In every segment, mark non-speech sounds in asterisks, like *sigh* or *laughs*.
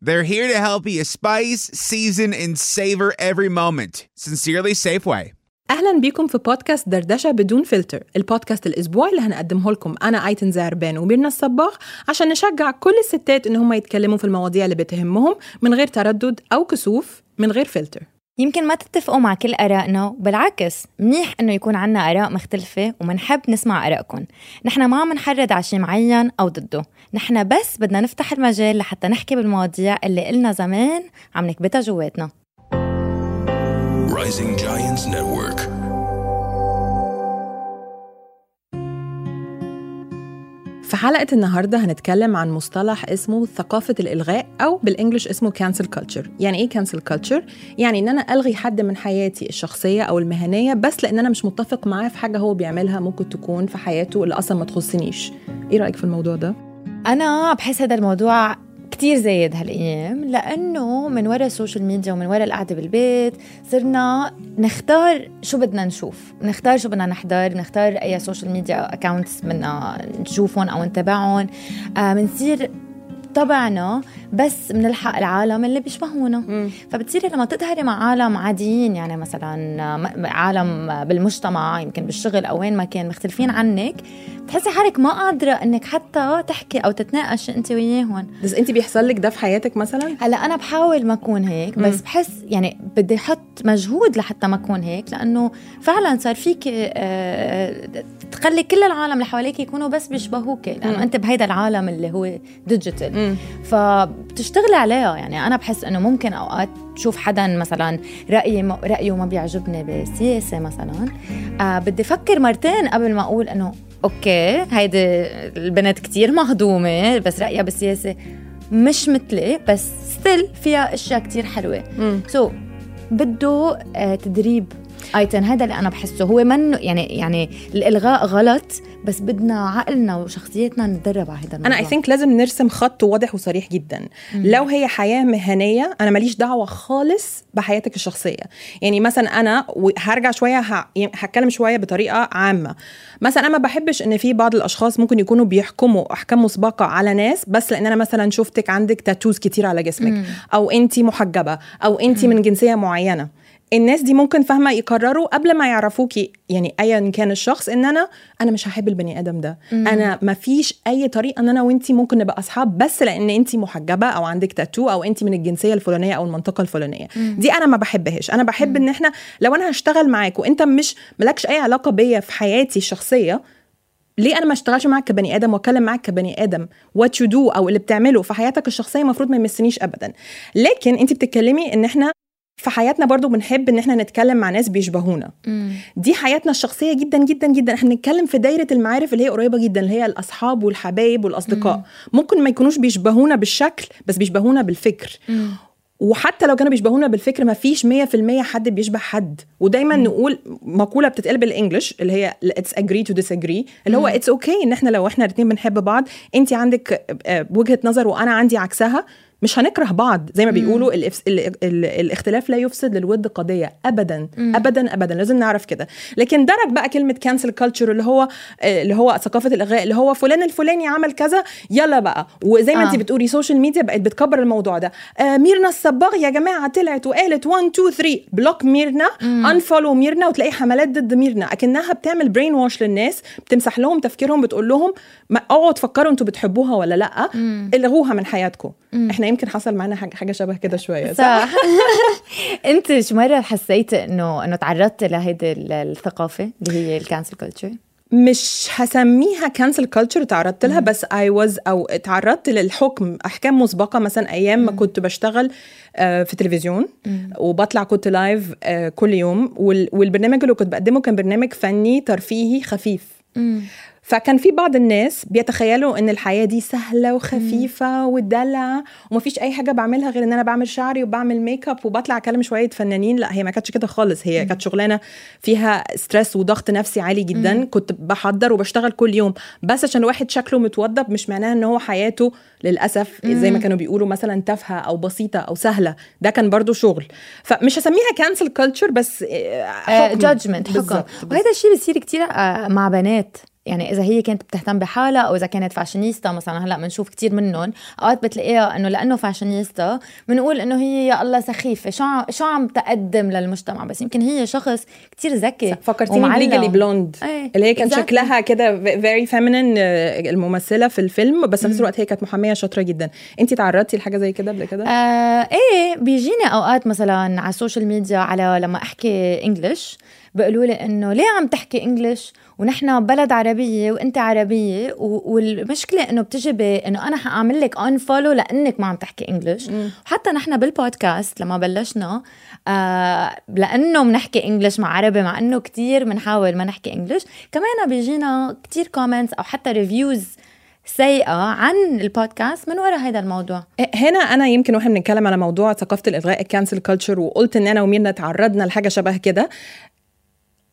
They're here to help you spice, season, and savor every moment. Sincerely, Safeway. أهلا بيكم في بودكاست دردشة بدون فلتر البودكاست الأسبوعي اللي هنقدمه لكم أنا أيتن زعربان وميرنا الصباغ عشان نشجع كل الستات إن هم يتكلموا في المواضيع اللي بتهمهم من غير تردد أو كسوف من غير فلتر يمكن ما تتفقوا مع كل آرائنا بالعكس منيح إنه يكون عنا آراء مختلفة ومنحب نسمع آرائكم. نحن ما عم نحرض على شيء معين أو ضده. نحن بس بدنا نفتح المجال لحتى نحكي بالمواضيع اللي قلنا زمان عم نكبتها جواتنا. Rising Giants Network. في حلقة النهاردة هنتكلم عن مصطلح اسمه ثقافة الإلغاء أو بالإنجلش اسمه cancel culture يعني إيه cancel culture؟ يعني إن أنا ألغي حد من حياتي الشخصية أو المهنية بس لأن أنا مش متفق معاه في حاجة هو بيعملها ممكن تكون في حياته اللي أصلا ما تخصنيش إيه رأيك في الموضوع ده؟ أنا بحس هذا الموضوع كتير زايد هالايام لأنه من وراء ال social media ومن وراء القعدة بالبيت صرنا نختار شو بدنا نشوف. نختار شو بدنا نحضر نختار أي social media accounts بدنا نشوفهم أو نتابعهم. بنصير آه طبعنا بس بنلحق العالم اللي بيشبهونا. فبتصيري لما تظهري مع عالم عاديين يعني مثلا عالم بالمجتمع يمكن بالشغل أو وين ما كان مختلفين عنك بتحسي حالك ما قادرة إنك حتى تحكي أو تتناقش انت وياهم. بس انت بيحصل لك ده في حياتك مثلا؟ هلأ أنا بحاول ما أكون هيك بس بحس يعني بدي أحط مجهود لحتى ما أكون هيك لأنه فعلا صار فيك آه، تخلي كل العالم اللي حواليك يكونوا بس بيشبهوك. لأنه أنت بهيدا العالم اللي هو ديجيتال فبتشتغلي عليها. يعني أنا بحس إنه ممكن أوقات تشوف حدا مثلا رايي رأيه ما بيعجبني بالسياسة مثلا آه بدي أفكر مرتين قبل ما أقول إنه okay هيدي البنت كتير مهضومة بس رأيها بالسياسة مش مثلي بس still فيها أشياء كتير حلوة. so so, بده آه تدريب ايتن هذا اللي أنا بحسه. هو منه يعني يعني الإلغاء غلط بس بدنا عقلنا وشخصيتنا نتدرب على هذا الموضوع. أنا I think لازم نرسم خط واضح وصريح جدا. مم. لو هي حياة مهنية أنا ماليش دعوة خالص بحياتك الشخصية. يعني مثلا أنا هرجع شوية هتكلم شوية بطريقة عامة. مثلا أنا ما بحبش إن في بعض الأشخاص ممكن يكونوا بيحكموا احكام مسبقه على ناس بس لأن أنا مثلا شفتك عندك تاتوز كتير على جسمك. مم. أو انت محجبة. أو انت من جنسية معينة. الناس دي ممكن فاهمة يقرروا قبل ما يعرفوكي يعني ايا كان الشخص إن أنا أنا مش هحب البني آدم ده مم. أنا ما فيش أي طريقة إن أنا وأنتي ممكن نبقى أصحاب بس لأن أنتي محجبة أو عندك تاتو أو أنتي من الجنسية الفلانية أو المنطقة الفلانية مم. دي أنا ما بحبهاش أنا بحب مم. إن إحنا لو أنا هشتغل معاك وأنت مش مالكش أي علاقة بيا في حياتي الشخصية ليه أنا ما أشتغلش معاك كبني آدم وأتكلم معاك كبني آدم what you do أو اللي بتعمله في حياتك الشخصية المفروض ما يمسنيش ابدا لكن انت بتتكلمي إن إحنا في حياتنا برضو بنحب إن إحنا نتكلم مع ناس بيشبهونا مم. دي حياتنا الشخصية جدا جدا جدا إحنا بنتكلم في دايرة المعارف اللي هي قريبة جدا اللي هي الأصحاب والحبايب والأصدقاء مم. ممكن ما يكونوش بيشبهونا بالشكل بس بيشبهونا بالفكر مم. وحتى لو كانوا بيشبهونا بالفكر ما فيش 100% حد بيشبه حد ودايما مم. نقول مقولة بتتقال بال English اللي هي it's agree to disagree اللي هو it's okay okay إن إحنا لو إحنا الاثنين بنحب بعض انت عندك وجهة نظر وأنا عندي عكسها مش هنكره بعض. زي ما بيقولوا ال ال ال الاختلاف لا يفسد للود قضية. ابدا مم. ابدا ابدا. لازم نعرف كده. لكن درج بقى كلمة cancel culture اللي هو اللي هو ثقافة الالغاء اللي هو فلان الفلاني عمل كذا يلا بقى. وزي ما آه. انت بتقولي social media بقت بتكبر الموضوع ده. آه ميرنا الصباغ يا جماعة طلعت وقالت 1 2 3 block ميرنا unfollow ميرنا وتلاقي حملات ضد ميرنا. أكنها بتعمل brainwash للناس بتمسح لهم تفكيرهم بتقول لهم اقعدوا تفكروا أنتوا بتحبوها ولا لأ. إلغوها من حياتكم. إحنا يمكن حصل معانا حاجة شبه كده شوية *laughs* صح, صح. *laughs* انت شو مرة حسيتي انه إنه تعرضتي لهيدي الثقافة اللي هي ال cancel culture مش هسميها cancel culture تعرضت لها بس I was أو تعرضت للحكم. أحكام مسبقة مثلا أيام ما كنت بشتغل آه، في تلفزيون وبطلع كنت live كل يوم والبرنامج اللي كنت بقدمه كان برنامج فني ترفيهي خفيف. فكان في بعض الناس بيتخيلوا إن الحياة دي سهلة وخفيفة ودلع ومفيش أي حاجة بعملها غير إن أنا بعمل شعري وبعمل ميك اب وبطلع أكلم شوية فنانين. لا هي ما كانتش كده خالص. هي كانت شغلانة فيها stress وضغط نفسي عالي جدا. كنت بحضر وبشتغل كل يوم. بس عشان الواحد شكله متوضب مش معناها إن هو حياته للأسف زي ما كانوا بيقولوا مثلا تافهة أو بسيطة أو سهلة. ده كان برضو شغل. فمش هسميها cancel culture بس judgment حكم. وهذا الشيء بيصير كتير آه، مع بنات. يعني إذا هي كانت بتهتم بحالها أو إذا كانت فاشينيستا مثلا هلأ بنشوف كتير منهم. أوقات بتلاقيها إنه لأنه فاشينيستا بنقول إنه هي يا الله سخيفة. شو عم شو عم تقدم للمجتمع؟ بس يمكن هي شخص كتير ذكي فكرتيني ب Legally Blonde إيه اللي هي كان exactly. شكلها كده very feminine الممثلة في الفيلم بس في نفس الوقت هي كانت محامية شاطرة جدا. انت تعرضتي لحاجة زي كده قبل كده؟ آه إيه بيجيني أوقات مثلا على السوشيال ميديا على لما أحكي English بيقولوا لي إنه ليه عم تحكي English ونحن بلد عربية وإنت عربية و- والمشكلة إنه بتجي بانه أنا حأعمل لك unfollow لأنك ما عم تحكي English وحتى نحن بالبودكاست لما بلشنا آه لأنه بنحكي English مع عربي مع إنه كتير بنحاول ما نحكي English كمان بيجينا كتير comments أو حتى reviews سيئة عن البودكاست من وراء هذا الموضوع. هنا أنا يمكن وإحنا بنتكلم على موضوع ثقافة الالغاء ال cancel culture وقلت إن أنا وميرنا تعرضنا لحاجة شبه كده.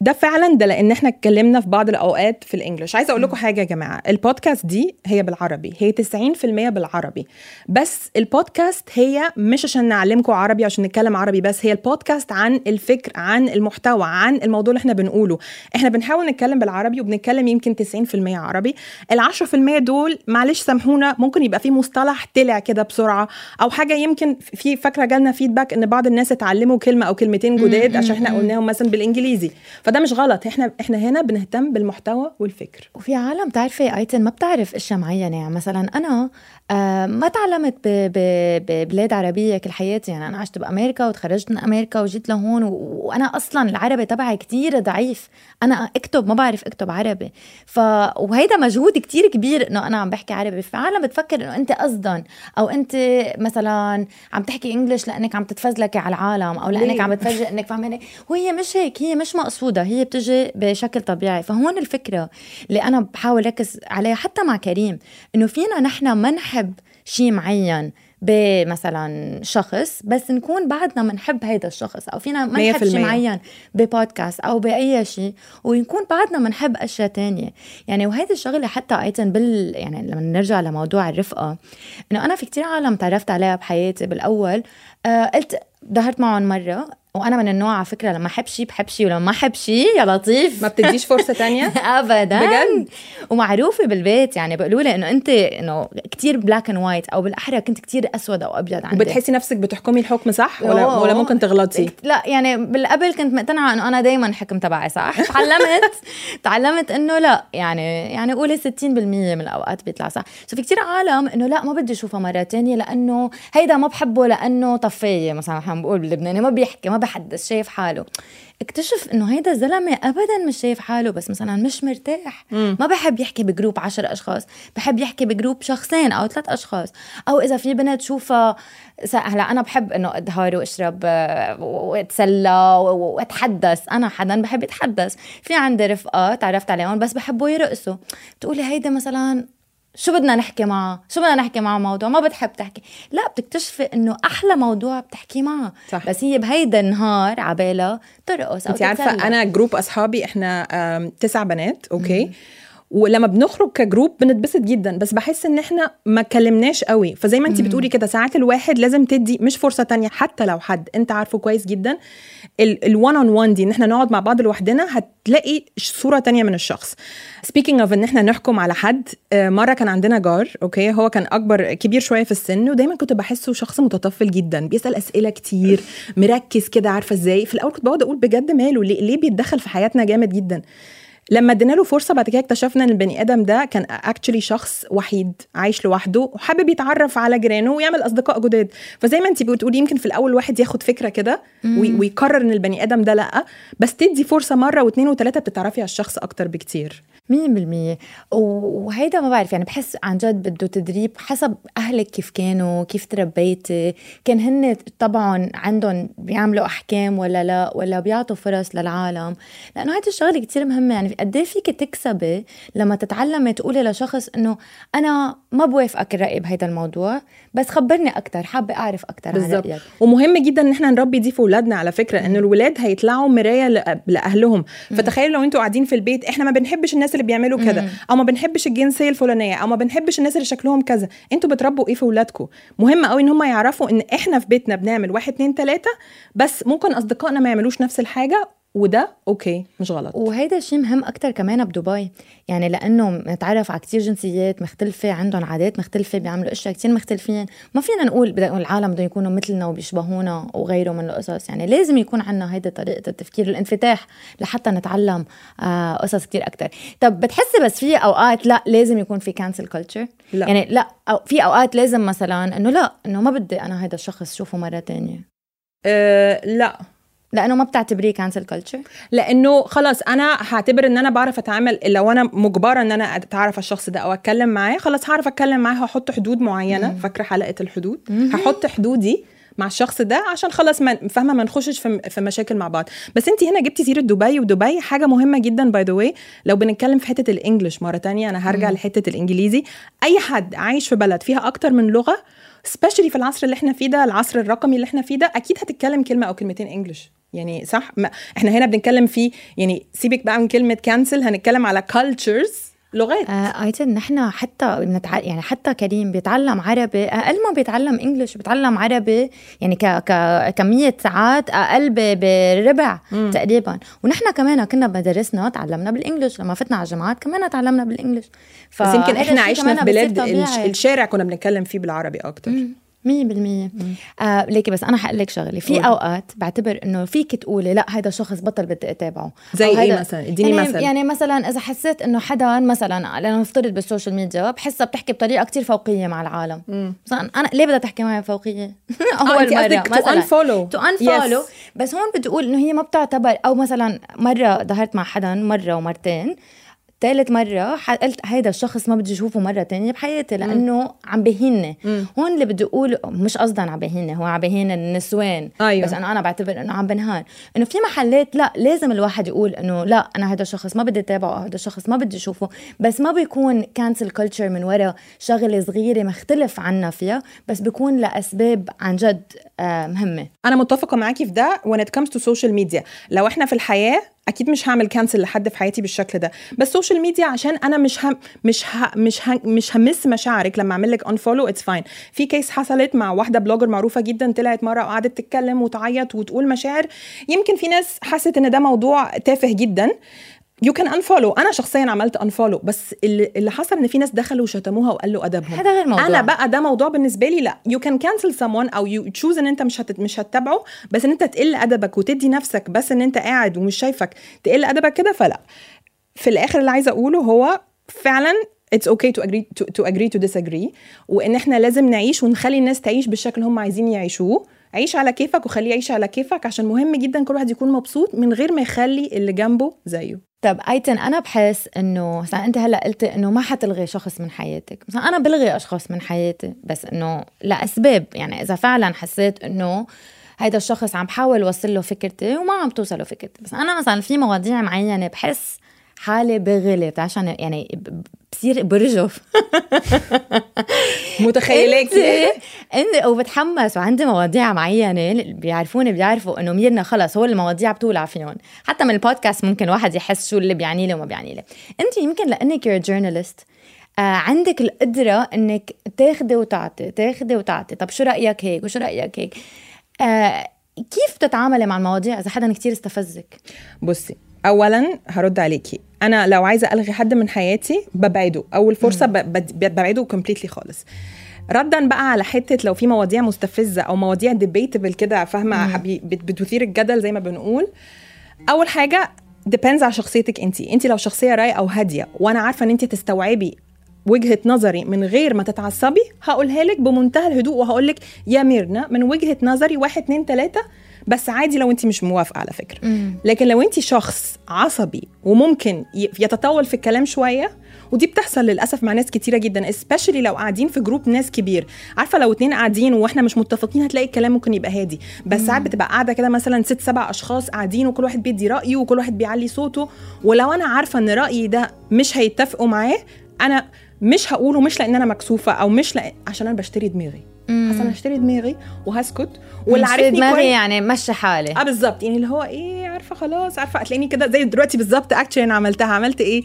ده فعلا ده لأن إحنا اتكلمنا في بعض الأوقات في ال English. عايزة أقول لكم حاجة يا جماعة البودكاست دي هي بالعربي هي 90% بالعربي. بس البودكاست هي مش عشان نعلمكم عربي عشان نتكلم عربي بس هي البودكاست عن الفكر عن المحتوى عن الموضوع اللي إحنا بنقوله. إحنا بنحاول نتكلم بالعربي وبنتكلم يمكن 90% عربي. ال 10% دول معلش سامحونا ممكن يبقى في مصطلح طلع كده بسرعة أو حاجة يمكن في فاكرة جالنا فيدباك إن بعض الناس اتعلموا كلمة أو كلمتين جداد عشان إحنا قلناهم مثلا بالإنجليزي. فده مش غلط. إحنا إحنا هنا بنهتم بالمحتوى والفكر. وفي عالم تعرفي أيتن ما بتعرف اشياء معينه يعني مثلا أنا آه ما تعلمت ببلاد عربية كل حياتي. يعني أنا عشت بأمريكا وتخرجت من أمريكا وجيت لهون وأنا أصلا العربي تبعي كتير ضعيف. أنا أكتب ما بعرف أكتب عربي. ف وهيدا مجهود كتير كبير إنه أنا عم بحكي عربي. في عالم بتفكر إنه أنت قصدا أو أنت مثلا عم تحكي إنجلش لأنك عم تتفزلكي على العالم أو لأنك؟ عم بتفاجئ إنك فاهماني. وهي مش هيك هي مش مقصودة. هي بتجي بشكل طبيعي. فهون الفكرة اللي أنا بحاول ركز عليها حتى مع كريم إنه فينا نحن ما نحب شيء معين بمثلا شخص بس نكون بعدنا بنحب هيدا الشخص أو فينا ما نحب شيء. معين ببودكاست أو بأي شيء ونكون بعدنا بنحب أشياء تانية. يعني وهيدي الشغلة حتى ايتن بال يعني لما نرجع لموضوع الرفقة إنه أنا في كتير عالم تعرفت عليها بحياتي بالأول. آه قلت ظهرت معهم مرة وأنا من النوع على فكرة لما احب شيء بحب شيء ولما ما احب شيء يا لطيف. ما بتديش فرصة تانية؟ *laughs* ابدا. بجد؟ ومعروفه بالبيت يعني بيقولوا لي إنه أنت إنه كتير black and white أو بالأحرى كنت كتير أسود أو أبيض عندك. وبتحسي نفسك بتحكمي الحكم صح؟ ولا أوه. ولا ممكن تغلطي؟ لا يعني بالقبل كنت مقتنعة إنه أنا دائما حكم تبعي صح. *laughs* تعلمت تعلمت إنه لا يعني يعني قولي 60% من الأوقات بيطلع صح. so في كتير عالم إنه لا ما بدي أشوفها مرة تانية لأنه هيدا ما بحبه لأنه طفايه مثلا إحنا بنقول باللبناني ما بيحكي ما بحدث شايف حاله. اكتشف إنه هيدا الزلمه ابدا مش شايف حاله بس مثلا مش مرتاح. ما بحب يحكي بجروب عشر أشخاص. بحب يحكي بجروب شخصين أو ثلاث أشخاص. أو إذا في بنت شوفها هلا أنا بحب إنه أدهار وأشرب آه، وأتسلى وأتحدث. أنا حدا بحب يتحدث. في عندي رفقة تعرفت عليهم بس بحبوا يرقصوا تقولي هيدا مثلا شو بدنا نحكي معه؟ شو بدنا نحكي معه موضوع؟ ما بتحب تحكي. لا بتكتشفي إنه أحلى موضوع بتحكي معه. صح. بس هي بهيدا النهار عبالها ترقص أو انت عارفة. أنا group أصحابي إحنا تسع بنات okay؟ ولما بنخرج ك group بنتبسط جدا بس بحس إن إحنا ما اتكلمناش قوي. فزي ما انت بتقولي كده ساعات الواحد لازم تدي مش فرصة تانية حتى لو حد انت عارفه كويس جدا ال one on one دي إن إحنا نقعد مع بعض لوحدنا هتلاقي صورة تانية من الشخص. speaking of إن إحنا نحكم على حد آه، مرة كان عندنا جار okay هو كان أكبر كبير شوية في السن ودايما كنت بحسه شخص متطفل جدا بيسأل أسئلة كتير مركز كده عارفة إزاي؟ في الأول كنت بقعد أقول بجد ماله ليه, ليه بيتدخل في حياتنا جامد جدا؟ لما ادينا له فرصة بعد كده اكتشفنا إن البني آدم ده كان اكشلي شخص وحيد عايش لوحده وحابب يتعرف على جيرانه ويعمل أصدقاء جداد. فزي ما انت بتقولي يمكن في الأول الواحد ياخد فكرة كده وي- ويقرر إن البني آدم ده لأ بس تدي فرصة مرة واثنين وثلاثه بتتعرفي على الشخص أكتر بكتير. مية بالمية. وهيدا ما بعرف يعني بحس عن جد بده تدريب حسب أهلك كيف كانوا كيف تربيتي. كان هن طبعا عندهم بيعملوا أحكام ولا لا ولا بيعطوا فرص للعالم. لأنه هيدي الشغلة كتير مهمة. يعني قد إيه فيك تكسبي لما تتعلمي تقولي لشخص إنه أنا ما بوافقك الرأي بهيدا الموضوع بس خبرني أكتر حابة أعرف أكتر عن رأيك. ومهم جدا إن إحنا نربي دي في أولادنا على فكرة إن الولاد هيطلعوا مراية لأهلهم. فتخيلوا لو أنتوا قاعدين في البيت إحنا ما بنحبش الناس اللي بيعملوا كذا أو ما بنحبش الجنسيه الفلانية. أو ما بنحبش الناس اللي شكلهم كذا. أنتوا بتربوا إيه في اولادكم مهم قوي إن هم يعرفوا إن إحنا في بيتنا بنعمل واحد اتنين تلاتة. بس ممكن أصدقائنا ما يعملوش نفس الحاجة وده okay مش غلط. وهيدا الشيء مهم أكثر كمان بدبي. يعني لأنه نتعرف على كثير جنسيات مختلفة عندهم عادات مختلفة بيعملوا أشياء كثير مختلفين. ما فينا نقول بدنا العالم بدهم يكونوا مثلنا وبيشبهونا وغيره من القصص. يعني لازم يكون عندنا هيدا طريقة التفكير الانفتاح لحتى نتعلم آه قصص كثير أكثر طب بتحسي بس في أوقات لا لازم يكون في cancel culture لا. يعني لا أو في أوقات لازم مثلا إنه لا إنه ما بدي أنا هيدا الشخص شوفه مرة تانية. أه لا. لأنه ما بتعتبريه cancel culture لأنه خلاص أنا هعتبر إن أنا بعرف أتعامل لو أنا مجبرة إن أنا أتعرف الشخص ده أو أتكلم معاه خلاص هعرف أتكلم معاه هحط حدود معينة فاكرة حلقة الحدود؟ هحط حدودي مع الشخص ده عشان خلاص ما فاهمة ما نخشش في, في مشاكل مع بعض. بس انت هنا جبتي سيرة دبي ودبي حاجة مهمة جدا by the way لو بنتكلم في حتة ال English مرة تانية أنا هرجع لحتة الإنجليزي. أي حد عايش في بلد فيها أكتر من لغة especially في العصر اللي إحنا فيه ده العصر الرقمي اللي إحنا فيه ده أكيد هتتكلم كلمة أو كلمتين English يعني صح ما إحنا هنا بنتكلم في يعني سيبك بقى من كلمة cancel هنتكلم على cultures لغات آه even نحن حتى بنتع... يعني حتى كريم بيتعلم عربي أقل ما بيتعلم English بيتعلم عربي يعني ك... ك... كمية ساعات أقل. بربع. تقريبا ونحن كمان كنا بدرسنا تعلمنا بال English لما فتنا على الجامعات كمان تعلمنا بال English ف... بس يمكن إحنا عشنا في بلاد الشارع كنا بنتكلم فيه بالعربي أكتر مم. مية بالمية. آه ليكي بس أنا حقول لك شغلة. في أوقات بعتبر إنه فيك تقولي لا هذا شخص بطل بدي أتابعه. زي إيه مثلا؟ إديني يعني مثلا. يعني مثلا إذا حسيت إنه حدا مثلا لأنه نفترض بال social media بحسها بتحكي بطريقة كتير فوقية مع العالم. مم. مثلا أنا ليه بدها تحكي معي فوقية؟ *laughs* أول مرة مثلا. to unfollow to unfollow بس هون بتقول إنه هي ما بتعتبر أو مثلا مرة ظهرت مع حدا مرة ومرتين ثالث مرة قلت هيدا الشخص ما بدي اشوفه مرة تانية بحياتي لأنه عم بهيني. هون اللي بدي أقول مش قصدا عم بهيني هو عم بهين النسوان. أيوة. بس أنا أنا بعتبر إنه عم بنهان إنه في محلات لا لازم الواحد يقول إنه لا أنا هذا الشخص ما بدي أتابعه أو هذا الشخص ما بدي اشوفه بس ما بيكون cancel culture من ورا شغلة صغيرة مختلف عنا فيها بس بيكون لأسباب عن جد آه، مهمة. أنا متفقة معاكي في ده when it comes to social media. لو إحنا في الحياة أكيد مش هعمل cancel لحد في حياتي بالشكل ده. بس social media عشان أنا مش هم مش ه مش ه مش همس مشاعرك. لما أعمل لك unfollow it's fine في case حصلت مع واحدة blogger معروفة جدا طلعت مرة وقعدت تتكلم وتعيط وتقول مشاعر. يمكن في ناس حست إن ده موضوع تافه جدا. you can unfollow أنا شخصيا عملت unfollow بس اللي, حصل إن في ناس دخلوا وشتموها وقالوا أدبهم. هذا غير موضوع. أنا بقى ده موضوع بالنسبة لي لا. you can cancel someone أو you choose إن أنت مش هت... مش هتتابعه بس إن أنت تقل أدبك وتدي نفسك بس إن أنت قاعد ومش شايفك تقل أدبك كده فلا. في الآخر اللي عايزة أقوله هو فعلا okay to agree to, to agree to disagree وإن إحنا لازم نعيش ونخلي الناس تعيش بالشكل اللي هم عايزين يعيشوه. عيش على كيفك وخليه يعيش على كيفك عشان مهم جدا كل واحد يكون مبسوط من غير ما يخلي اللي جنبه زيه. طب أيتن أنا بحس إنه مثلا أنت هلأ قلتي إنه ما حتلغي شخص من حياتك. مثلا أنا بلغي أشخاص من حياتي بس إنه لأسباب. يعني إذا فعلا حسيت إنه هيدا الشخص عم بحاول أوصل له فكرتي وما عم توصله فكرتي. بس أنا مثلا في مواضيع معينة بحس حالي بغلط عشان يعني بصير برجف. *laughs* متخيلاك انت وبتحمس وعندي مواضيع معينة اللي بيعرفوني بيعرفوا إنه ميرنا خلص هو المواضيع بتولع فيهم. حتى من البودكاست ممكن واحد يحس شو اللي بيعني لي وما بيعني لي. انت يمكن لأنك يور جورنالست آه عندك القدرة إنك تاخدي وتعطي تاخدي وتعطي. طب شو رأيك هيك؟ وشو رأيك هيك؟ آه كيف تتعاملي مع المواضيع إذا حدا كتير استفزك؟ بصي اولا هرد عليكي. أنا لو عايزة ألغي حد من حياتي ببعده. أول فرصة ببعده completely خالص. ردا بقى على حتة لو في مواضيع مستفزة أو مواضيع debatable كده فاهمة؟ بتثير الجدل زي ما بنقول. أول حاجة depends على شخصيتك انت انت لو شخصية رايقة وهاديه وأنا عارفة إن انت تستوعبي وجهة نظري من غير ما تتعصبي هقولها لك بمنتهى الهدوء وهقول لك يا ميرنا من وجهة نظري واحد اتنين تلاتة بس عادي لو انت مش موافقة على فكرة. مم. لكن لو انت شخص عصبي وممكن ي- يتطول في الكلام شوية ودي بتحصل للأسف مع ناس كتيرة جدا especially لو قاعدين في جروب ناس كبير. عارفة لو اتنين قاعدين وإحنا مش متفقين هتلاقي الكلام ممكن يبقى هادي. بس ساعات بتبقى قاعدة كده مثلا ست سبع أشخاص قاعدين وكل واحد بيدي رأيه وكل واحد بيعلي صوته. ولو أنا عارفة إن رأيي ده مش هيتفقوا معاه أنا مش هقوله مش لأن أنا مكسوفة أو مش لأ عشان أنا بشتري دماغي. حاسه أنا هشتري دماغي وهسكت واللي عارفني دماغي كويس يعني مشي حالي. آه بالظبط. يعني اللي هو إيه عارفة خلاص عارفة هتلاقيني كده زي دلوقتي بالظبط اكشن أنا عملتها. عملت إيه؟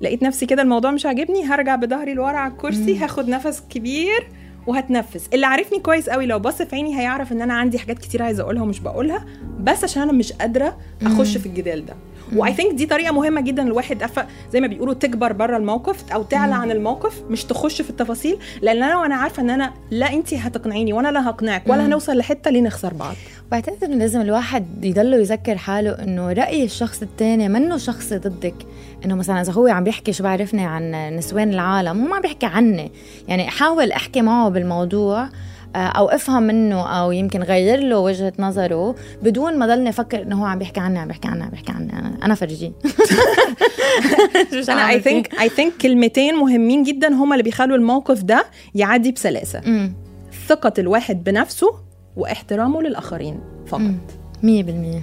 لقيت نفسي كده الموضوع مش عاجبني هرجع بظهري لورا على الكرسي هاخد نفس كبير وهتنفس. اللي عارفني كويس قوي لو بص في عيني هيعرف إن أنا عندي حاجات كتير عايزة أقولها ومش بقولها بس عشان أنا مش قادرة أخش في الجدال ده. واي ثينك دي طريقة مهمة جدا الواحد عارفه زي ما بيقولوا تكبر بره الموقف أو تعلى عن الموقف مش تخش في التفاصيل لأن أنا وأنا عارفة إن أنا لا أنت هتقنعيني وأنا لا هقنعك ولا هنوصل لحتة ليه نخسر بعض. بعتقد إنه لازم الواحد يضله يذكر حاله إنه رأي الشخص الثاني منه شخص ضدك. إنه مثلا إذا هو عم بيحكي شو بعرفني عن نسوان العالم هو ما عم بيحكي عني. يعني حاول أحكي معه بالموضوع أو أفهم منه أو يمكن غير له وجهة نظره بدون ما ضلني أفكر إنه هو عم بيحكي عني عم بيحكي عني عم بيحكي عني. أنا أنا فرجيه *laughs* أنا اي ثينك اي ثينك كلمتين مهمين جدا هما اللي بيخلوا الموقف ده يعدي بسلاسة. ثقة الواحد بنفسه واحترامه للآخرين فقط. مية بالمية.